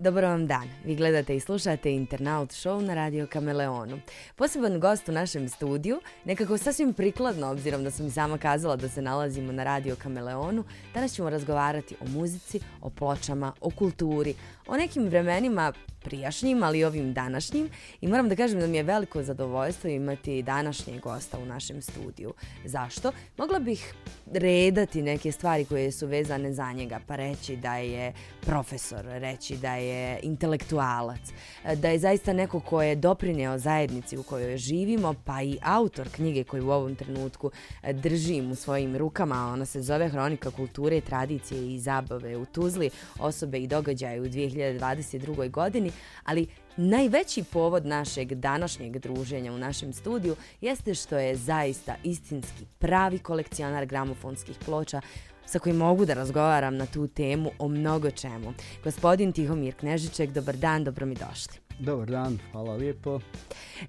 Dobar vam dan. Vi gledate i slušate Internaut Show na Radio Kameleonu. Poseban gost u našem studiju, nekako sasvim prikladno, obzirom da sam i sama kazala da se nalazimo na Radio Kameleonu, danas ćemo razgovarati o muzici, o pločama, o kulturi, o nekim vremenima prijašnjim, ali i ovim današnjim. I moram da kažem da mi je veliko zadovoljstvo imati današnje gosta u našem studiju. Zašto? Mogla bih redati neke stvari koje su vezane za njega, pa reći da je profesor, reći da je je intelektualac, e, da je zaista neko ko je doprineo zajednici u kojoj živimo, pa i autor knjige koju u ovom trenutku e, držim u svojim rukama. Ona se zove Hronika kulture, tradicije i zabave u Tuzli, osobe i događaje u 2022. godini ali najveći povod našeg današnjeg druženja u našem studiju jeste što je zaista istinski pravi kolekcionar gramofonskih ploča sa kojim mogu da razgovaram na tu temu o mnogo čemu. Gospodin Tihomir Knežiček, dobar dan, dobro mi došli. Dobar dan, hvala lijepo.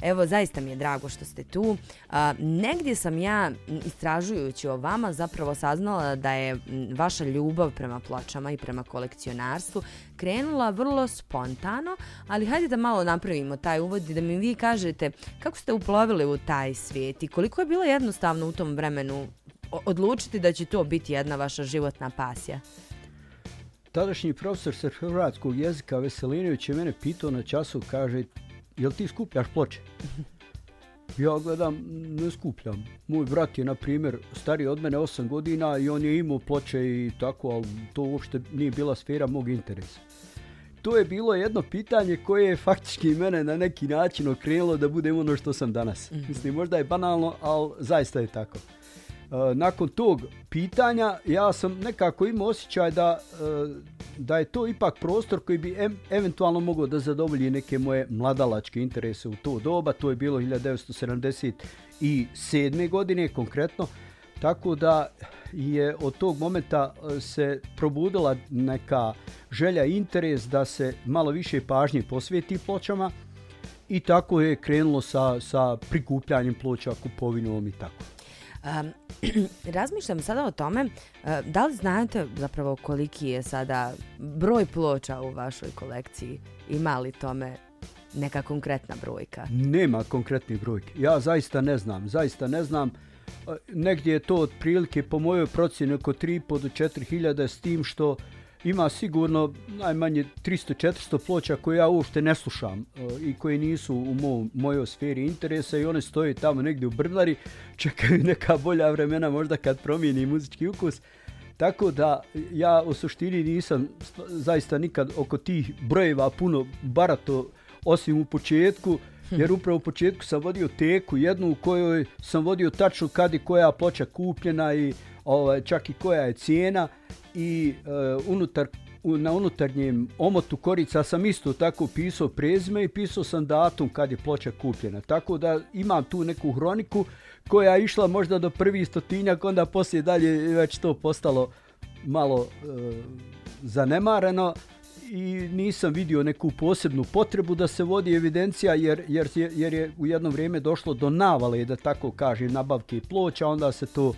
Evo, zaista mi je drago što ste tu. A, negdje sam ja, istražujući o vama, zapravo saznala da je vaša ljubav prema pločama i prema kolekcionarstvu krenula vrlo spontano, ali hajde da malo napravimo taj uvod i da mi vi kažete kako ste uplovili u taj svijet i koliko je bilo jednostavno u tom vremenu odlučiti da će to biti jedna vaša životna pasija? Tadašnji profesor sa hrvatskog jezika Veselinović je mene pitao na času, kaže, jel ti skupljaš ploče? Ja gledam, ne skupljam. Moj brat je, na primjer, stari od mene 8 godina i on je imao ploče i tako, ali to uopšte nije bila sfera mog interesa. To je bilo jedno pitanje koje je faktički mene na neki način okrenulo da budem ono što sam danas. Mm. Mislim, možda je banalno, ali zaista je tako. E, nakon tog pitanja ja sam nekako imao osjećaj da, e, da je to ipak prostor koji bi eventualno mogao da zadovolji neke moje mladalačke interese u to doba. To je bilo 1977. godine konkretno. Tako da je od tog momenta e, se probudila neka želja i interes da se malo više pažnje posvijeti pločama i tako je krenulo sa, sa prikupljanjem ploča, kupovinom i tako. Um, razmišljam sada o tome, uh, da li znate zapravo koliki je sada broj ploča u vašoj kolekciji? Ima li tome neka konkretna brojka? Nema konkretni brojke. Ja zaista ne znam. Zaista ne znam. E, negdje je to otprilike po mojoj procjeni oko 3,5 do 4.000 s tim što ima sigurno najmanje 300-400 ploča koje ja uopšte ne slušam e, i koje nisu u mo mojoj sferi interesa i one stoje tamo negdje u Brnari, čekaju neka bolja vremena možda kad promijeni muzički ukus. Tako da ja u suštini nisam zaista nikad oko tih brojeva puno barato osim u početku, jer upravo u početku sam vodio teku jednu u kojoj sam vodio tačno kad i koja ploča kupljena i ovaj, čak i koja je cijena i uh, unutar u, na unutarnjem omotu korica sam isto tako pisao prezime i pisao sam datum kad je ploča kupljena. Tako da imam tu neku hroniku koja je išla možda do prvi stotinjak, onda poslije dalje već to postalo malo e, zanemareno i nisam vidio neku posebnu potrebu da se vodi evidencija jer, jer, jer je u jedno vrijeme došlo do navale, da tako kažem, nabavke ploča, onda se to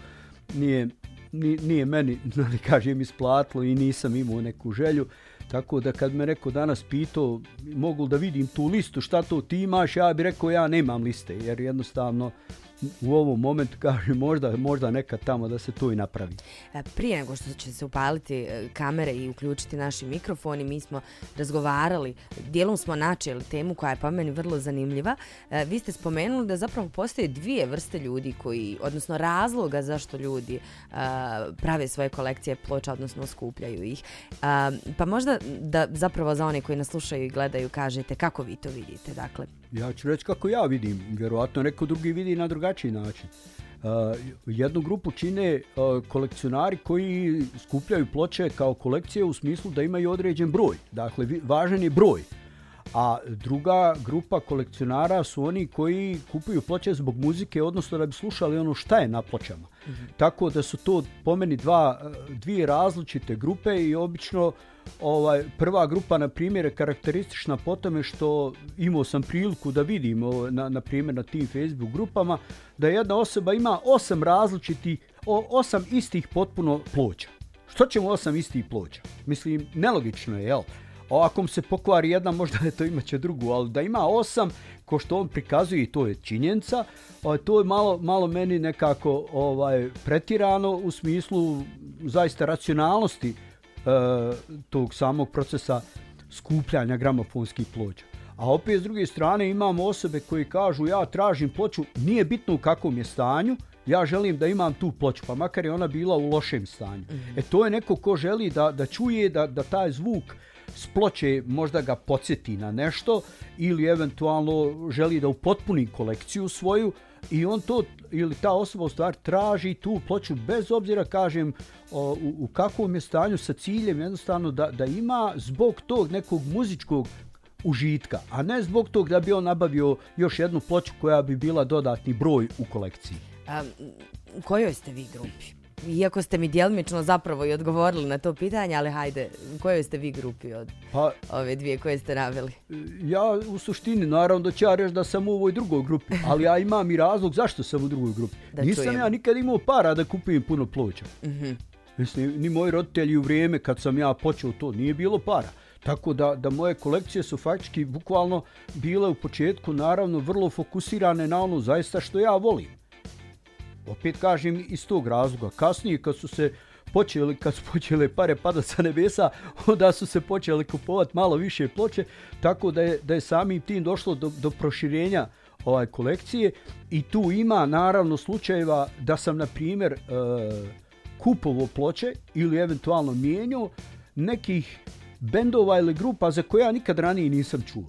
nije nije meni, da kažem, isplatilo i nisam imao neku želju. Tako da kad me neko danas pitao, mogu da vidim tu listu, šta to ti imaš, ja bih rekao ja nemam liste, jer jednostavno u ovom momentu kažem možda možda neka tamo da se to i napravi. E, prije nego što će se upaliti e, kamere i uključiti naši mikrofoni, mi smo razgovarali, dijelom smo načeli temu koja je pa meni vrlo zanimljiva. E, vi ste spomenuli da zapravo postoje dvije vrste ljudi koji, odnosno razloga zašto ljudi prave svoje kolekcije ploča, odnosno skupljaju ih. Pa možda da zapravo za one koji nas slušaju i gledaju kažete kako vi to vidite, dakle. Ja ću reći kako ja vidim, vjerovatno neko drugi vidi na drugačiji način. Uh, jednu grupu čine uh, kolekcionari koji skupljaju ploče kao kolekcije u smislu da imaju određen broj. Dakle, važan je broj. A druga grupa kolekcionara su oni koji kupuju ploče zbog muzike, odnosno da bi slušali ono šta je na pločama. Mm -hmm. Tako da su to po meni dva, dvije različite grupe i obično ovaj prva grupa na primjer je karakteristična po tome što imao sam priliku da vidim na, na primjer na tim Facebook grupama da jedna osoba ima osam različitih, osam istih potpuno ploča. Što ćemo osam istih ploča? Mislim, nelogično je, jel? O, ako se pokvari jedna, možda je to imaće drugu, ali da ima osam, ko što on prikazuje, i to je činjenica, o, to je malo, malo meni nekako ovaj pretirano u smislu zaista racionalnosti tog samog procesa skupljanja gramofonskih ploča. A opet s druge strane imamo osobe koji kažu ja tražim ploču, nije bitno u kakvom je stanju, ja želim da imam tu ploču, pa makar je ona bila u lošem stanju. Mm -hmm. E to je neko ko želi da, da čuje da, da taj zvuk s ploče možda ga podsjeti na nešto ili eventualno želi da upotpuni kolekciju svoju i on to ili ta osoba u stvari traži tu ploču bez obzira kažem o, u, u kakvom je stanju sa ciljem jednostavno da, da ima zbog tog nekog muzičkog užitka, a ne zbog tog da bi on nabavio još jednu ploču koja bi bila dodatni broj u kolekciji. A, u kojoj ste vi grupi? Iako ste mi djelmično zapravo i odgovorili na to pitanje, ali hajde, u kojoj ste vi grupi od pa, ove dvije koje ste naveli? Ja u suštini, naravno da ću ja reći da sam u ovoj drugoj grupi, ali ja imam i razlog zašto sam u drugoj grupi. Da Nisam čujem. ja nikad imao para da kupim puno ploča. Mm -hmm. Mislim, ni moji roditelji u vrijeme kad sam ja počeo to, nije bilo para. Tako da, da moje kolekcije su faktički bukvalno bile u početku naravno vrlo fokusirane na ono zaista što ja volim. Opet kažem iz tog razloga. Kasnije kad su se počeli, kad su počele pare pada sa nebesa, onda su se počeli kupovati malo više ploče, tako da je, da je samim tim došlo do, do proširenja ovaj kolekcije i tu ima naravno slučajeva da sam na primjer e, kupovo ploče ili eventualno mijenio nekih bendova ili grupa za koje ja nikad ranije nisam čuo.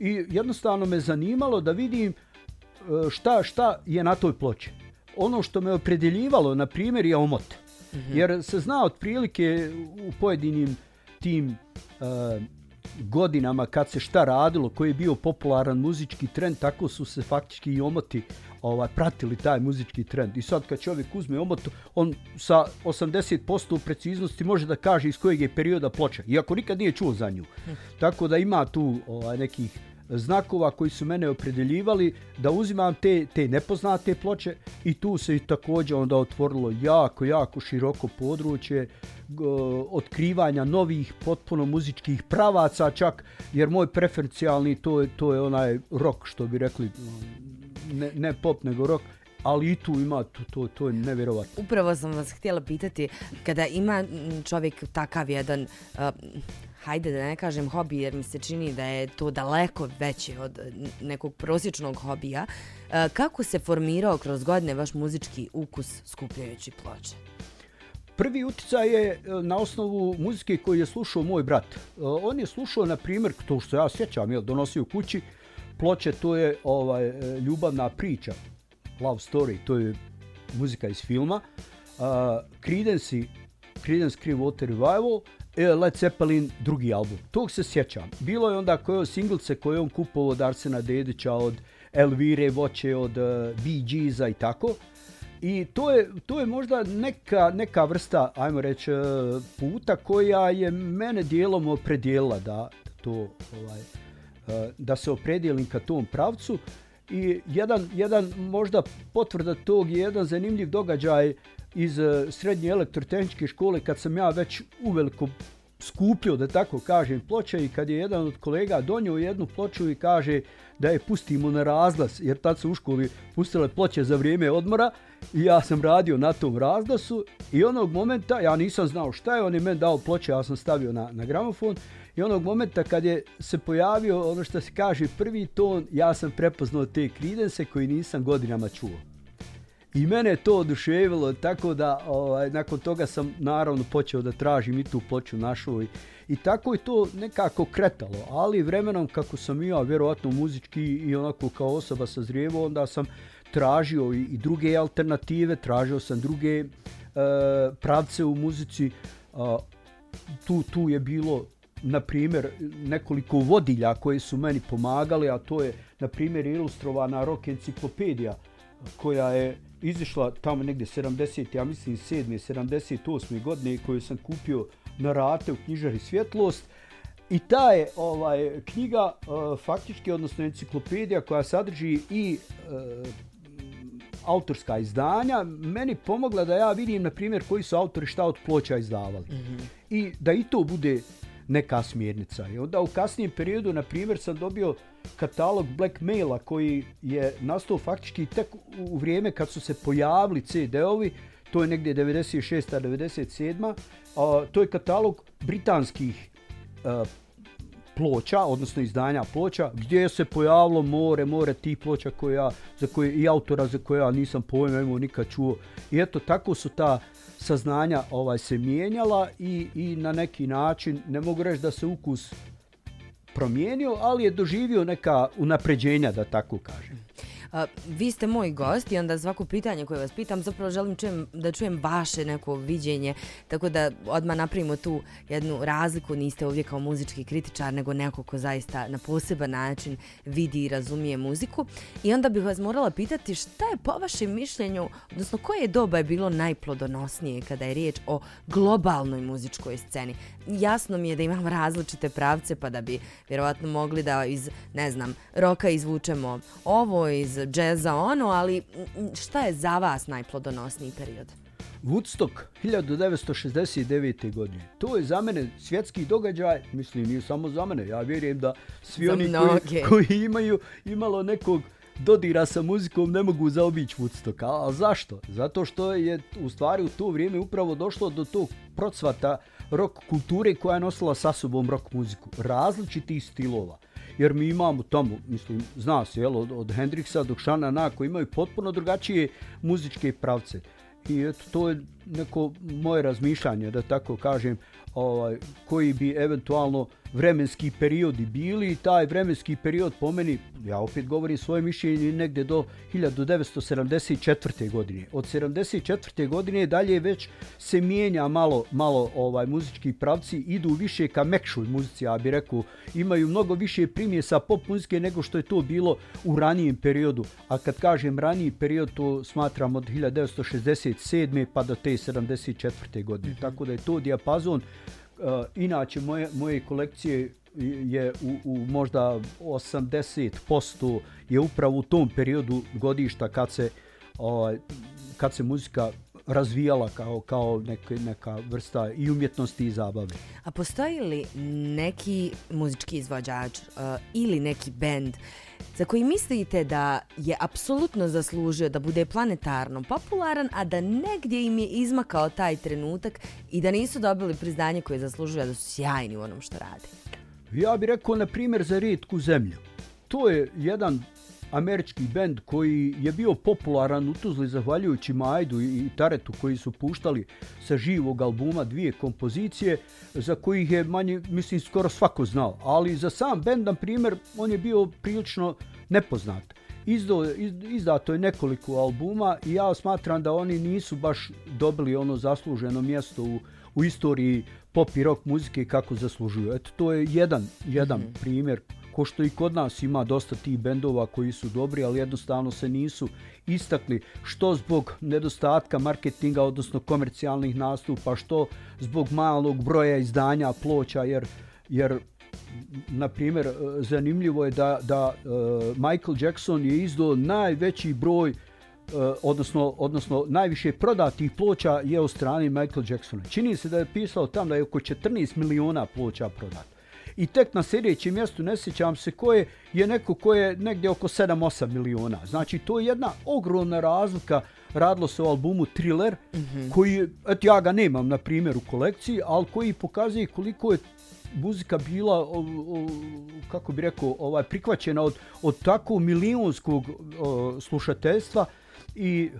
I jednostavno me zanimalo da vidim e, šta šta je na toj ploči. Ono što me opredeljivalo, na primjer, je omot. Mm -hmm. Jer se zna otprilike u pojedinim tim uh, godinama kad se šta radilo, koji je bio popularan muzički trend, tako su se faktički i omoti ovaj, pratili taj muzički trend. I sad kad čovjek uzme omotu, on sa 80% preciznosti može da kaže iz kojeg je perioda ploča, iako nikad nije čuo za nju. Hm. Tako da ima tu ovaj, nekih znakova koji su mene opredeljivali da uzimam te, te nepoznate ploče i tu se i također onda otvorilo jako, jako široko područje otkrivanja novih potpuno muzičkih pravaca čak jer moj preferencijalni to je, to je onaj rock što bi rekli ne, ne pop nego rock ali i tu ima, to, to, to je nevjerovatno. Upravo sam vas htjela pitati, kada ima čovjek takav jedan, uh, hajde da ne kažem hobi, jer mi se čini da je to daleko veće od nekog prosječnog hobija, e, kako se formirao kroz godine vaš muzički ukus skupljajući ploče? Prvi uticaj je e, na osnovu muzike koju je slušao moj brat. E, on je slušao, na primjer, to što ja sjećam, je donosio kući, ploče, to je ovaj ljubavna priča Love Story, to je muzika iz filma. Uh, Creedence, Creedence Clearwater Revival, E, Led Zeppelin, drugi album. Tog se sjećam. Bilo je onda koje singlice koje on kupovao od Arsena Dedića, od Elvire Voće, od uh, Bee Geesa i tako. I to je, to je možda neka, neka vrsta, ajmo reći, e, puta koja je mene dijelom opredijela da to ovaj, da se opredijelim ka tom pravcu. I jedan, jedan možda potvrda tog je jedan zanimljiv događaj iz eh, srednje elektrotehničke škole kad sam ja već uveliko skupio, da tako kažem, ploče i kad je jedan od kolega donio jednu ploču i kaže da je pustimo na razglas, jer tad su u školi pustile ploče za vrijeme odmora i ja sam radio na tom razglasu i onog momenta, ja nisam znao šta je, on je meni dao ploče, ja sam stavio na, na gramofon I onog momenta kad je se pojavio ono što se kaže prvi ton, ja sam prepoznao te kridense koji nisam godinama čuo. I mene je to oduševilo, tako da ovaj, nakon toga sam naravno počeo da tražim i tu ploču našu. I, I tako je to nekako kretalo, ali vremenom kako sam ja vjerovatno muzički i onako kao osoba sa zrijevo, onda sam tražio i, i druge alternative, tražio sam druge e, pravce u muzici. A, tu, tu je bilo na primjer, nekoliko vodilja koje su meni pomagali, a to je, na primjer, ilustrovana rock enciklopedija koja je izišla tamo negdje 70. ja mislim 7. 78. godine koju sam kupio na rate u knjižari Svjetlost. I ta je ovaj knjiga uh, faktički, odnosno enciklopedija koja sadrži i uh, autorska izdanja, meni pomogla da ja vidim, na primjer, koji su autori šta od ploča izdavali. Mm -hmm. I da i to bude neka smjernica. I onda u kasnijem periodu, na primjer, sam dobio katalog Blackmaila koji je nastao faktički tek u vrijeme kad su se pojavili CD-ovi, to je negdje 96. 97. A, to je katalog britanskih a, ploča, odnosno izdanja ploča, gdje se pojavilo more, more tih ploča koje za koje, i autora za koje ja nisam pojma imao nikad čuo. I eto, tako su ta saznanja ovaj se mijenjala i, i na neki način, ne mogu reći da se ukus promijenio, ali je doživio neka unapređenja, da tako kažem. A, vi ste moj gost i onda svako pitanje koje vas pitam zapravo želim čujem, da čujem vaše neko viđenje, tako da odmah napravimo tu jednu razliku, niste ovdje kao muzički kritičar, nego neko ko zaista na poseban način vidi i razumije muziku. I onda bih vas morala pitati šta je po vašem mišljenju, odnosno koje doba je bilo najplodonosnije kada je riječ o globalnoj muzičkoj sceni? Jasno mi je da imam različite pravce pa da bi vjerovatno mogli da iz, ne znam, roka izvučemo ovo, iz džeza ono, ali šta je za vas najplodonosniji period? Woodstock 1969. godine. To je za mene svjetski događaj, mislim nije samo za mene, ja vjerujem da svi za oni koji, koji imaju imalo nekog dodira sa muzikom ne mogu zaobići Woodstock. A, a zašto? Zato što je u stvari u to vrijeme upravo došlo do tog procvata rock kulture koja je nosila sa sobom rock muziku. Različitih stilova jer mi imamo tamo, mislim, zna se, jel, od, od Hendrixa do Šana Na, koji imaju potpuno drugačije muzičke pravce. I eto, to je neko moje razmišljanje, da tako kažem, ovaj, koji bi eventualno vremenski periodi bili i taj vremenski period po meni, ja opet govorim svoje mišljenje, negde do 1974. godine. Od 74. godine dalje već se mijenja malo, malo ovaj muzički pravci, idu više ka mekšoj muzici, ja bih rekao, imaju mnogo više primjesa pop muzike nego što je to bilo u ranijem periodu. A kad kažem raniji period, to smatram od 1967. pa do te 74. godine. -hmm. Tako da je to dijapazon Eh, inače, moje, moje kolekcije je u, u možda 80% je upravo u tom periodu godišta kad se, ovaj, kad se muzika razvijala kao, kao neka, neka vrsta i umjetnosti i zabave. A postoji li neki muzički izvođač uh, ili neki bend za koji mislite da je apsolutno zaslužio da bude planetarno popularan, a da negdje im je izmakao taj trenutak i da nisu dobili priznanje koje zaslužuje da su sjajni u onom što radi? Ja bih rekao, na primjer, za rijetku zemlju. To je jedan američki bend koji je bio popularan u Tuzli zahvaljujući Majdu i Taretu koji su puštali sa živog albuma dvije kompozicije za kojih je manje, mislim, skoro svako znao. Ali za sam bend, na primjer, on je bio prilično nepoznat. Izdo, izdato je nekoliko albuma i ja smatram da oni nisu baš dobili ono zasluženo mjesto u, u istoriji pop i rock muzike kako zaslužuju. Eto, to je jedan, jedan mm -hmm. primjer ko što i kod nas ima dosta tih bendova koji su dobri, ali jednostavno se nisu istakli što zbog nedostatka marketinga, odnosno komercijalnih nastupa, što zbog malog broja izdanja ploča, jer, jer na primjer, e, zanimljivo je da, da e, Michael Jackson je izdao najveći broj e, odnosno, odnosno najviše prodatih ploča je u strani Michael Jacksona. Čini se da je pisao tam da je oko 14 miliona ploča prodat i tek na sljedećem mjestu ne sjećam se koje je neko koje je negdje oko 7-8 miliona. Znači to je jedna ogromna razlika radilo se o albumu Thriller mm -hmm. koji, eto ja ga nemam na primjer u kolekciji, ali koji pokazuje koliko je muzika bila o, o, kako bi rekao ovaj prihvaćena od od tako milionskog o, slušateljstva i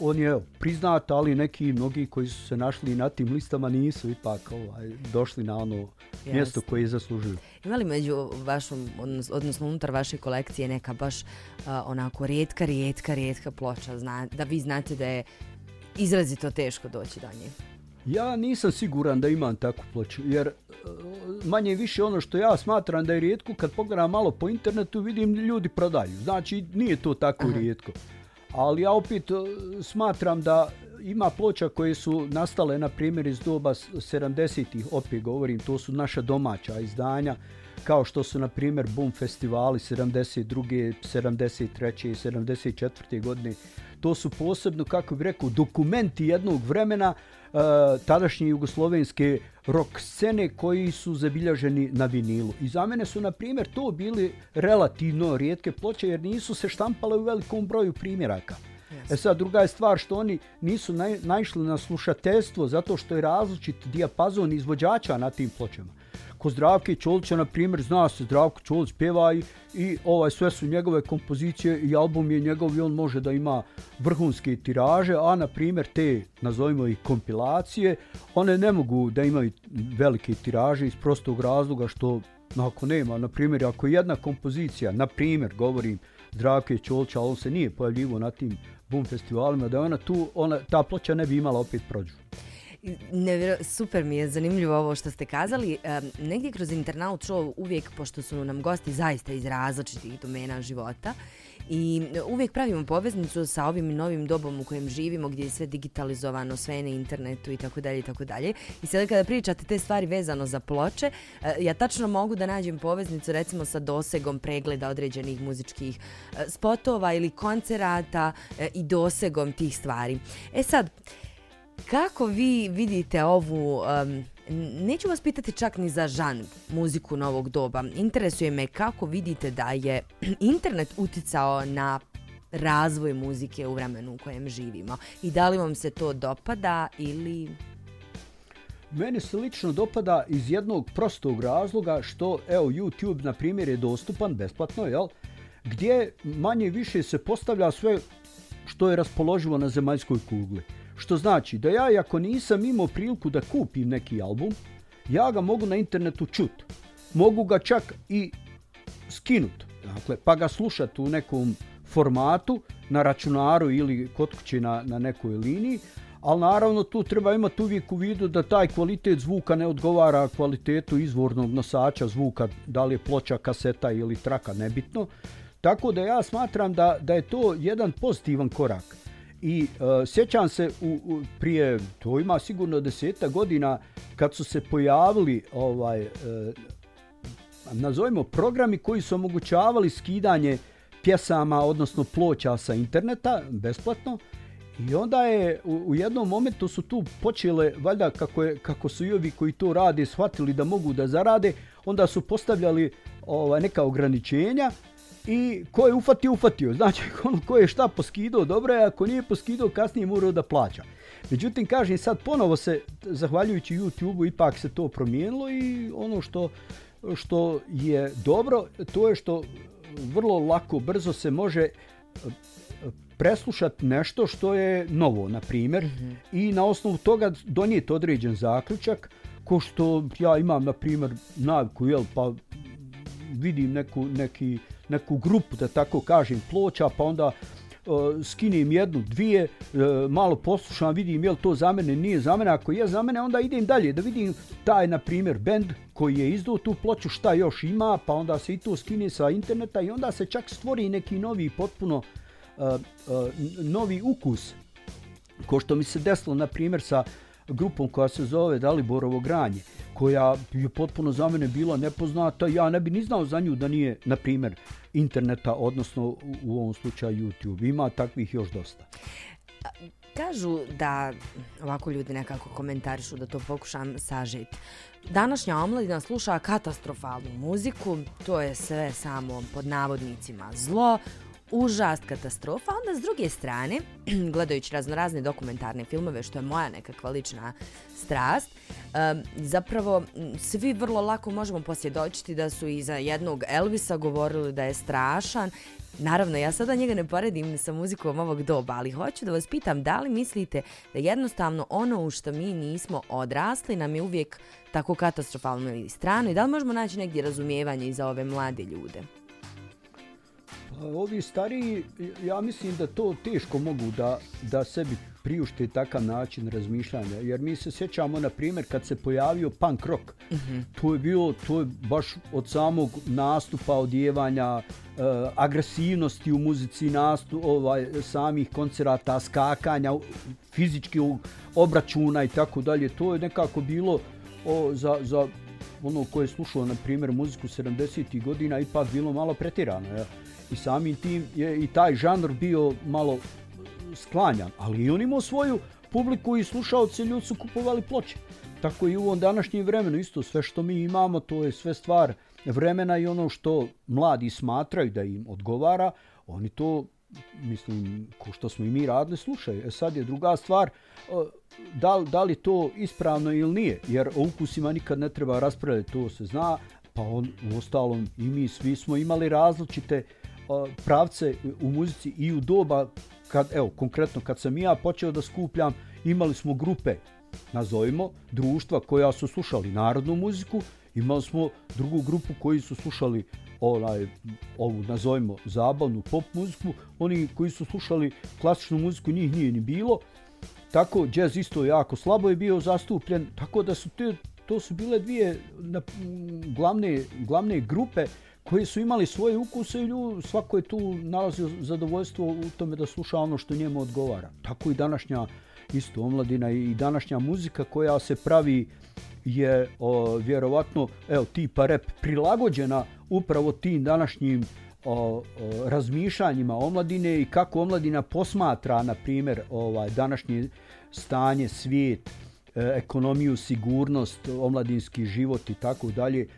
on je priznat, ali neki mnogi koji su se našli na tim listama nisu ipak ovaj, došli na ono Jasne. mjesto koje zaslužuju. Ima li među vašom, odnosno unutar vaše kolekcije neka baš uh, onako rijetka, rijetka, rijetka ploča, zna, da vi znate da je izrazito teško doći do nje? Ja nisam siguran da imam takvu ploču, jer e, manje više ono što ja smatram da je rijetko, kad pogledam malo po internetu, vidim ljudi prodaju. Znači, nije to tako Aha. rijetko. Ali ja opet e, smatram da ima ploča koje su nastale, na primjer, iz doba 70-ih, opet govorim, to su naša domaća izdanja, kao što su, na primjer, Boom festivali 72. 73. i 74. godine. To su posebno, kako bih rekao, dokumenti jednog vremena uh, tadašnje jugoslovenske rock scene koji su zabilježeni na vinilu. I za mene su, na primjer, to bili relativno rijetke ploče jer nisu se štampale u velikom broju primjeraka. E sad, druga je stvar što oni nisu naj, naišli na slušateljstvo zato što je različit dijapazon izvođača na tim pločama. Ko Zdravke Čolića, na primjer, zna se Zdravko Čolić pjeva i, i ovaj, sve su njegove kompozicije i album je njegov i on može da ima vrhunske tiraže, a na primjer te, nazovimo ih kompilacije, one ne mogu da imaju velike tiraže iz prostog razloga što ako nema, na primjer, ako jedna kompozicija, na primjer, govorim, Zdravke Čolića, on se nije pojavljivo na tim boom festivalima, da ona tu, ona, ta ploča ne bi imala opet prođu. Ne, super mi je zanimljivo ovo što ste kazali. E, negdje kroz internaut show uvijek, pošto su nam gosti zaista iz različitih domena života, I uvijek pravimo poveznicu sa ovim novim dobom u kojem živimo, gdje je sve digitalizovano, sve je na internetu i tako dalje i tako dalje. I sada kada pričate te stvari vezano za ploče, e, ja tačno mogu da nađem poveznicu recimo sa dosegom pregleda određenih muzičkih e, spotova ili koncerata e, i dosegom tih stvari. E sad, kako vi vidite ovu um, neću vas pitati čak ni za žan muziku novog doba. Interesuje me kako vidite da je internet uticao na razvoj muzike u vremenu u kojem živimo. I da li vam se to dopada ili... Meni se lično dopada iz jednog prostog razloga što, evo, YouTube, na primjer, je dostupan besplatno, jel? Gdje manje više se postavlja sve što je raspoloživo na zemaljskoj kugli. Što znači da ja, ako nisam imao priliku da kupim neki album, ja ga mogu na internetu čut. Mogu ga čak i skinut, dakle, pa ga slušat u nekom formatu na računaru ili kod kuće na, na nekoj liniji, ali naravno tu treba imati uvijek u vidu da taj kvalitet zvuka ne odgovara kvalitetu izvornog nosača zvuka, da li je ploča, kaseta ili traka, nebitno. Tako da ja smatram da, da je to jedan pozitivan korak. I uh, sjećam se u, u, prije, to ima sigurno deseta godina, kad su se pojavili, ovaj, uh, nazovimo, programi koji su omogućavali skidanje pjesama, odnosno ploča sa interneta, besplatno, I onda je u, u jednom momentu su tu počele, valjda kako, je, kako su i ovi koji to rade shvatili da mogu da zarade, onda su postavljali ovaj, neka ograničenja i ko je ufatio, ufatio. Znači, ono ko je šta poskidao, dobro je, ako nije poskidao, kasnije morao da plaća. Međutim, kažem, sad ponovo se, zahvaljujući YouTube-u, ipak se to promijenilo i ono što, što je dobro, to je što vrlo lako, brzo se može e, preslušati nešto što je novo, na primjer, mm -hmm. i na osnovu toga donijeti određen zaključak, ko što ja imam, na primjer, naviku, jel, pa vidim neku, neki, neku grupu, da tako kažem, ploča, pa onda uh, skinem jednu, dvije, uh, malo poslušam, vidim je li to za mene, nije za mene. Ako je za mene, onda idem dalje da vidim taj, na primjer, bend koji je izdao tu ploču, šta još ima, pa onda se i to skine sa interneta i onda se čak stvori neki novi, potpuno uh, uh, novi ukus. Ko što mi se desilo, na primjer, sa grupom koja se zove Daliborovo granje koja je potpuno za mene bila nepoznata, ja ne bi ni znao za nju da nije, na primjer, interneta, odnosno u, ovom slučaju YouTube. Ima takvih još dosta. Kažu da, ovako ljudi nekako komentarišu da to pokušam sažeti. Današnja omladina sluša katastrofalnu muziku, to je sve samo pod navodnicima zlo, užast, katastrofa. Onda s druge strane, gledajući raznorazne dokumentarne filmove, što je moja nekakva lična strast, zapravo svi vrlo lako možemo posjedočiti da su i za jednog Elvisa govorili da je strašan. Naravno, ja sada njega ne poredim sa muzikom ovog doba, ali hoću da vas pitam da li mislite da jednostavno ono u što mi nismo odrasli nam je uvijek tako katastrofalno ili strano i da li možemo naći negdje razumijevanje i za ove mlade ljude? Ovi stariji, ja mislim da to teško mogu da, da sebi priušte takav način razmišljanja. Jer mi se sjećamo, na primjer, kad se pojavio punk rock, mm -hmm. to je bilo, to je baš od samog nastupa, odjevanja, uh, agresivnosti u muzici, nastup, ovaj, samih koncerata, skakanja, fizički obračuna i tako dalje. To je nekako bilo o, za, za ono koje je slušao, na primjer, muziku 70. godina, ipak bilo malo pretirano. Ja. I samim tim je i taj žanr bio malo sklanjan, ali i on imao svoju publiku i slušalci ljudi su kupovali ploče. Tako i u ovom današnjem vremenu isto sve što mi imamo to je sve stvar vremena i ono što mladi smatraju da im odgovara, oni to mislim ko što smo i mi radili slušaju. E sad je druga stvar e, da, da li to ispravno ili nije, jer o ukusima nikad ne treba raspravljati, to se zna, pa on u ostalom i mi svi smo imali različite pravce u muzici i u doba kad, evo, konkretno kad sam ja počeo da skupljam, imali smo grupe, nazovimo, društva koja su slušali narodnu muziku, imali smo drugu grupu koji su slušali onaj, ovu, nazovimo, zabavnu pop muziku, oni koji su slušali klasičnu muziku, njih nije ni bilo, tako jazz isto jako slabo je bio zastupljen, tako da su te, to su bile dvije na, glavne, glavne grupe koji su imali svoje ukuse i ljud, svako je tu nalazio zadovoljstvo u tome da sluša ono što njemu odgovara. Tako i današnja isto omladina i današnja muzika koja se pravi je o, vjerovatno evo tipa rep prilagođena upravo tim današnjim o, o, razmišljanjima omladine i kako omladina posmatra na primjer ovaj današnje stanje svijet e, ekonomiju sigurnost omladinski život i tako dalje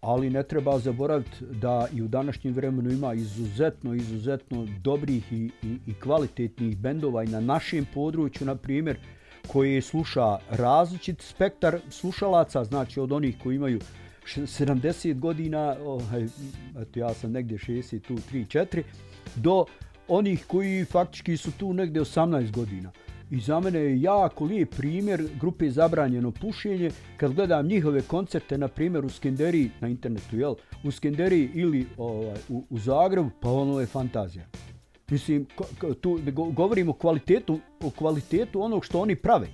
ali ne treba zaboraviti da i u današnjem vremenu ima izuzetno, izuzetno dobrih i, i, i kvalitetnih bendova i na našem području, na primjer, koji sluša različit spektar slušalaca, znači od onih koji imaju 70 godina, ovaj, eto ja sam negdje 60, tu 3, 4, do onih koji faktički su tu negdje 18 godina. I za mene je jako lijep primjer grupe Zabranjeno pušenje. Kad gledam njihove koncerte, na primjer u Skenderiji, na internetu, jel? U Skenderiji ili ovaj, u, u Zagrebu, pa ono je fantazija. Mislim, tu govorimo o kvalitetu, o kvalitetu onog što oni prave.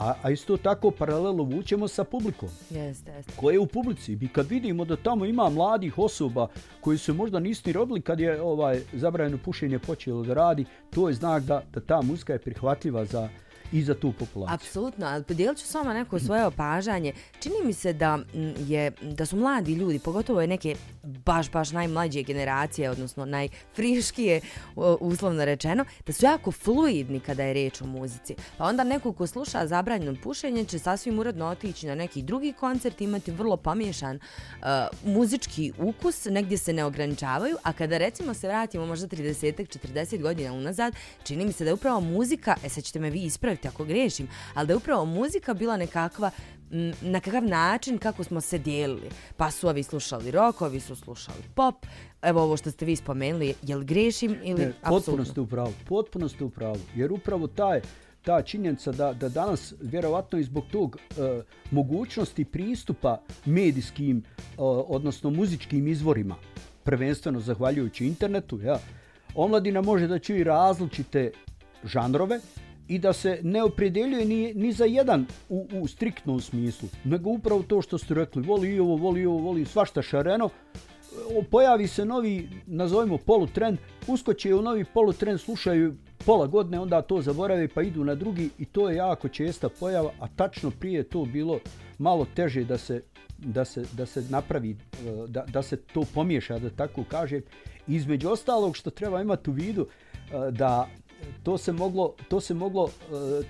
A, a isto tako paralelno vučemo sa publikom. Jeste, jeste. Koje je u publici. I kad vidimo da tamo ima mladih osoba koji su možda nisti rodili kad je ovaj zabranjeno pušenje počelo da radi, to je znak da, da ta muzika je prihvatljiva za, i za tu populaciju. Apsolutno, ali podijelit ću s vama neko svoje opažanje. Čini mi se da, je, da su mladi ljudi, pogotovo je neke baš, baš najmlađe generacije, odnosno najfriškije, uslovno rečeno, da su jako fluidni kada je reč o muzici. Pa onda neko ko sluša zabranjeno pušenje će sasvim uredno otići na neki drugi koncert, imati vrlo pomiješan uh, muzički ukus, negdje se ne ograničavaju, a kada recimo se vratimo možda 30-40 godina unazad, čini mi se da je upravo muzika, e sad ćete me vi ispraviti, ispraviti ako grešim, ali da je upravo muzika bila nekakva na kakav način kako smo se dijelili. Pa su ovi slušali rock, ovi su slušali pop. Evo ovo što ste vi spomenuli, je li grešim ili ne, Potpuno ste u pravu, potpuno ste u pravu. Jer upravo taj, ta činjenica da, da danas vjerovatno i zbog tog e, mogućnosti pristupa medijskim, e, odnosno muzičkim izvorima, prvenstveno zahvaljujući internetu, ja, omladina može da čuje različite žanrove, i da se ne opredeljuje ni, ni za jedan u, u striktnom smislu, nego upravo to što ste rekli, voli i ovo, voli i ovo, voli svašta šareno, pojavi se novi, nazovimo polutrend, uskoće u novi polutrend, slušaju pola godine, onda to zaborave pa idu na drugi i to je jako česta pojava, a tačno prije to bilo malo teže da se, da se, da se napravi, e, da, da se to pomiješa, da tako kaže. Između ostalog što treba imati u vidu, e, da to se moglo, to se moglo uh,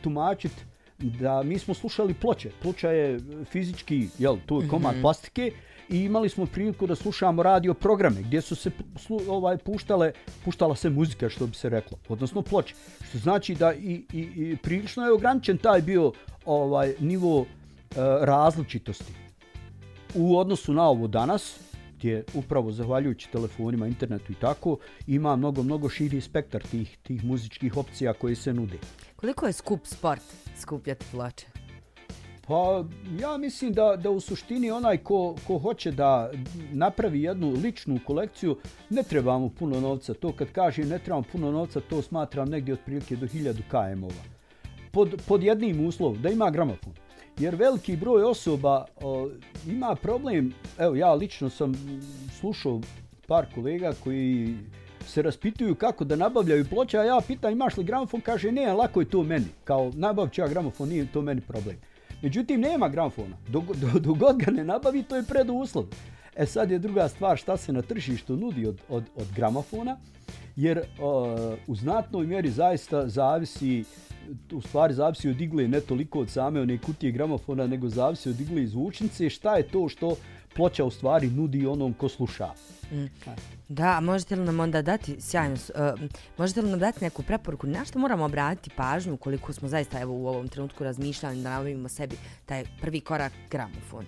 tumačiti da mi smo slušali ploče. Ploča je fizički, jel, tu je komad mm -hmm. plastike i imali smo priliku da slušamo radio programe gdje su se slu, ovaj puštale, puštala se muzika što bi se reklo, odnosno ploče. Što znači da i, i, i prilično je ograničen taj bio ovaj nivo uh, različitosti. U odnosu na ovo danas, gdje upravo zahvaljujući telefonima, internetu i tako, ima mnogo, mnogo širi spektar tih, tih muzičkih opcija koji se nude. Koliko je skup sport skupljati ploče? Pa ja mislim da, da u suštini onaj ko, ko hoće da napravi jednu ličnu kolekciju, ne treba mu puno novca. To kad kažem ne trebamo puno novca, to smatram negdje otprilike do 1000 km-ova. pod, pod jednim uslovom, da ima gramofon. Jer veliki broj osoba o, ima problem, evo ja lično sam slušao par kolega koji se raspituju kako da nabavljaju ploče, a ja pitam imaš li gramofon, kaže ne, lako je to meni, kao nabavću ja gramofon, nije to meni problem. Međutim, nema gramofona, dok, dok god ga ne nabavi, to je preduslov. E sad je druga stvar šta se na tržištu nudi od, od, od gramofona, jer o, u znatnoj mjeri zaista zavisi u stvari zavisi od igle ne toliko od same one kutije gramofona, nego zavisi od igle i zvučnice. Šta je to što ploča u stvari nudi onom ko sluša? Mm. Da, možete li nam onda dati sjajno, uh, e, možete li nam dati neku preporuku na što moramo obratiti pažnju koliko smo zaista evo u ovom trenutku razmišljali da nabavimo sebi taj prvi korak gramofon?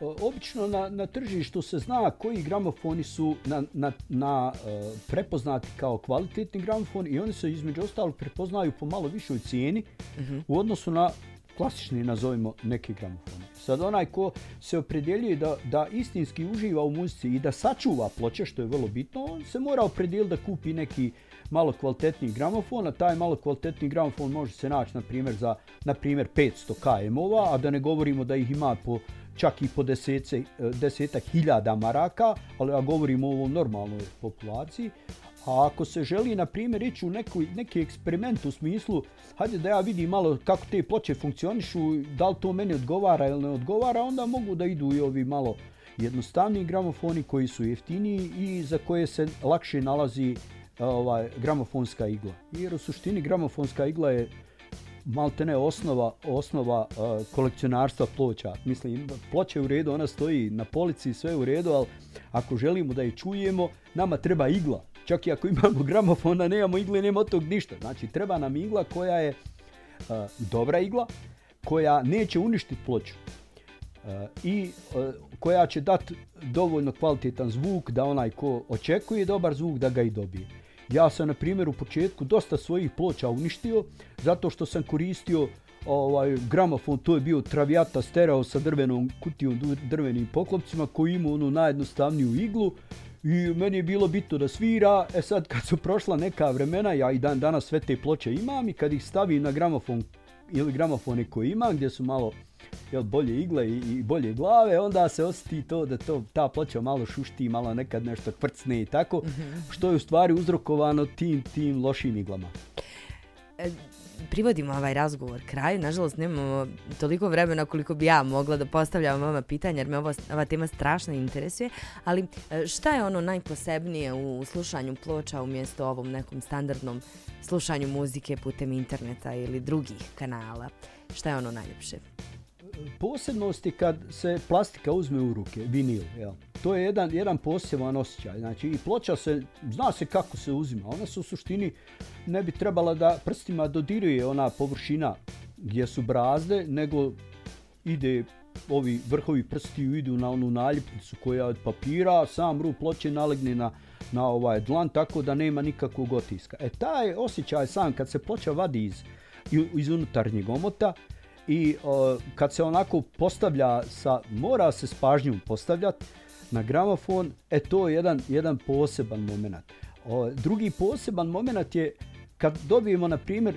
E, obično na, na tržištu se zna koji gramofoni su na, na, na e, prepoznati kao kvalitetni gramofon i oni se između ostalog prepoznaju po malo višoj cijeni uh -huh. u odnosu na klasični, nazovimo, neki gramofon. Sad onaj ko se opredjeljuje da, da istinski uživa u muzici i da sačuva ploče, što je vrlo bitno, on se mora opredjeljiti da kupi neki malo kvalitetni gramofon, a taj malo kvalitetni gramofon može se naći, na primjer, za na primjer 500 km-ova, a da ne govorimo da ih ima po čak i po desece, eh, desetak hiljada maraka, ali ja govorim o ovom normalnoj populaciji. A ako se želi, na primjer, ići u neki, neki eksperiment u smislu, hajde da ja vidim malo kako te ploče funkcionišu, da li to meni odgovara ili ne odgovara, onda mogu da idu i ovi malo jednostavni gramofoni koji su jeftiniji i za koje se lakše nalazi ovaj gramofonska igla. Jer u suštini gramofonska igla je maltene osnova osnova uh, kolekcionarstva ploča. Mislim, ploče u redu, ona stoji na polici, sve u redu, ali ako želimo da je čujemo, nama treba igla. Čak i ako imamo gramofona, nemamo igle, nema od tog ništa. Znači, treba nam igla koja je uh, dobra igla, koja neće uništiti ploču. Uh, i uh, koja će dati dovoljno kvalitetan zvuk da onaj ko očekuje dobar zvuk da ga i dobije. Ja sam na primjer u početku dosta svojih ploča uništio zato što sam koristio ovaj gramofon, to je bio Traviata stereo sa drvenom kutijom, drvenim poklopcima koji ima onu najjednostavniju iglu i meni je bilo bitno da svira. E sad kad su prošla neka vremena, ja i dan danas sve te ploče imam i kad ih stavim na gramofon ili gramofone koje imam gdje su malo jel, bolje igle i, i bolje glave, onda se osjeti to da to ta ploča malo šušti, malo nekad nešto kvrcne i tako, mm -hmm. što je u stvari uzrokovano tim, tim lošim iglama. E, privodimo ovaj razgovor kraju. Nažalost, nemamo toliko vremena koliko bi ja mogla da postavljam vama pitanja, jer me ovo, ova tema strašno interesuje. Ali e, šta je ono najposebnije u slušanju ploča umjesto ovom nekom standardnom slušanju muzike putem interneta ili drugih kanala? Šta je ono najljepše? Posebnosti kad se plastika uzme u ruke, vinil, jel? To je jedan, jedan poseban osjećaj. Znači, i ploča se, zna se kako se uzima. Ona se u suštini ne bi trebala da prstima dodiruje ona površina gdje su brazde, nego ide ovi vrhovi prsti idu na onu naljepnicu koja je od papira, sam ru ploče nalegne na, na ovaj dlan tako da nema nikakvog otiska. E taj osjećaj sam kad se ploča vadi iz, iz unutarnjeg omota, i o, kad se onako postavlja sa mora se s pažnjom postavljati na gramofon e to je jedan jedan poseban momenat o, drugi poseban momenat je kad dobijemo na primjer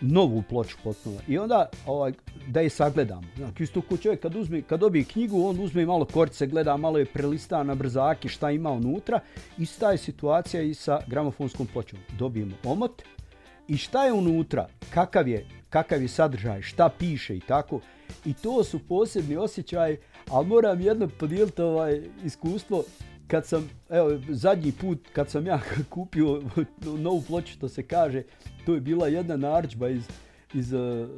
novu ploču potpuno. I onda ovaj da je sagledamo. Znači isto ko čovjek kad uzme kad dobije knjigu on uzme malo korce gleda malo je prelista na brzaki šta ima unutra. Ista je situacija i sa gramofonskom pločom. Dobijemo omot i šta je unutra? Kakav je kakav je sadržaj, šta piše i tako. I to su posebni osjećaj, ali moram jedno podijeliti ovaj iskustvo. Kad sam, evo, zadnji put kad sam ja kupio novu ploču, to se kaže, to je bila jedna narčba iz, iz uh,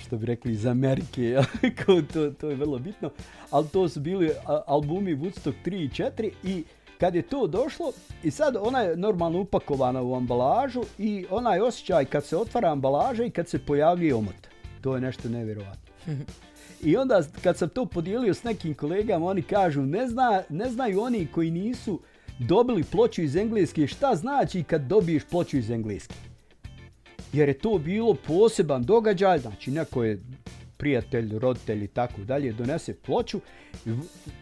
što bi rekli, iz Amerike, to, to je vrlo bitno, ali to su bili albumi Woodstock 3 i 4 i kad je to došlo i sad ona je normalno upakovana u ambalažu i onaj osjećaj kad se otvara ambalaža i kad se pojavljuje omot. To je nešto nevjerovatno. I onda kad sam to podijelio s nekim kolegama, oni kažu ne, zna, ne znaju oni koji nisu dobili ploču iz engleske šta znači kad dobiješ ploču iz engleske. Jer je to bilo poseban događaj, znači neko je prijatelj, roditelj i tako dalje, donese ploču,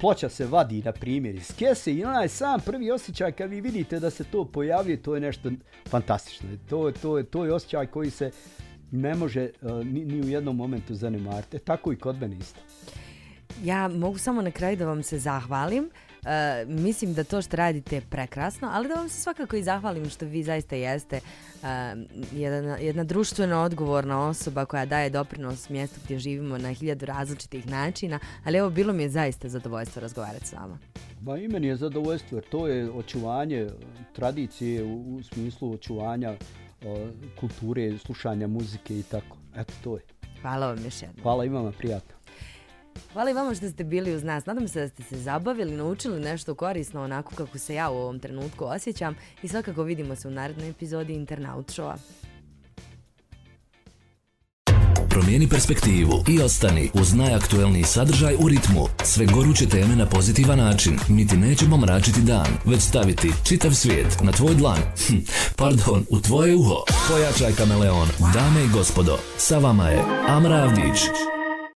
ploča se vadi na primjer iz kese i onaj sam prvi osjećaj kad vi vidite da se to pojavljuje, to je nešto fantastično. To, to, to je osjećaj koji se ne može e, ni, ni u jednom momentu zanemariti. E, tako i kod mene isto. Ja mogu samo na kraju da vam se zahvalim. Uh, mislim da to što radite je prekrasno, ali da vam se svakako i zahvalim što vi zaista jeste uh, jedna, jedna društveno odgovorna osoba koja daje doprinos mjestu gdje živimo na hiljadu različitih načina, ali evo bilo mi je zaista zadovoljstvo razgovarati s vama. Ba i meni je zadovoljstvo jer to je očuvanje tradicije u, u smislu očuvanja uh, kulture, slušanja muzike i tako. Eto to je. Hvala vam još jednom. Hvala i vama, prijatno. Hvala i vama što ste bili uz nas. Nadam se da ste se zabavili, naučili nešto korisno onako kako se ja u ovom trenutku osjećam i svakako vidimo se u narednoj epizodi Internaut Showa. Promijeni perspektivu i ostani uz najaktuelniji sadržaj u ritmu. Sve goruće teme na pozitivan način. Mi ti nećemo mračiti dan, već staviti čitav svijet na tvoj dlan. Hm, pardon, u tvoje uho. Pojačaj kameleon. Dame i gospodo, sa vama je Amra Avdić.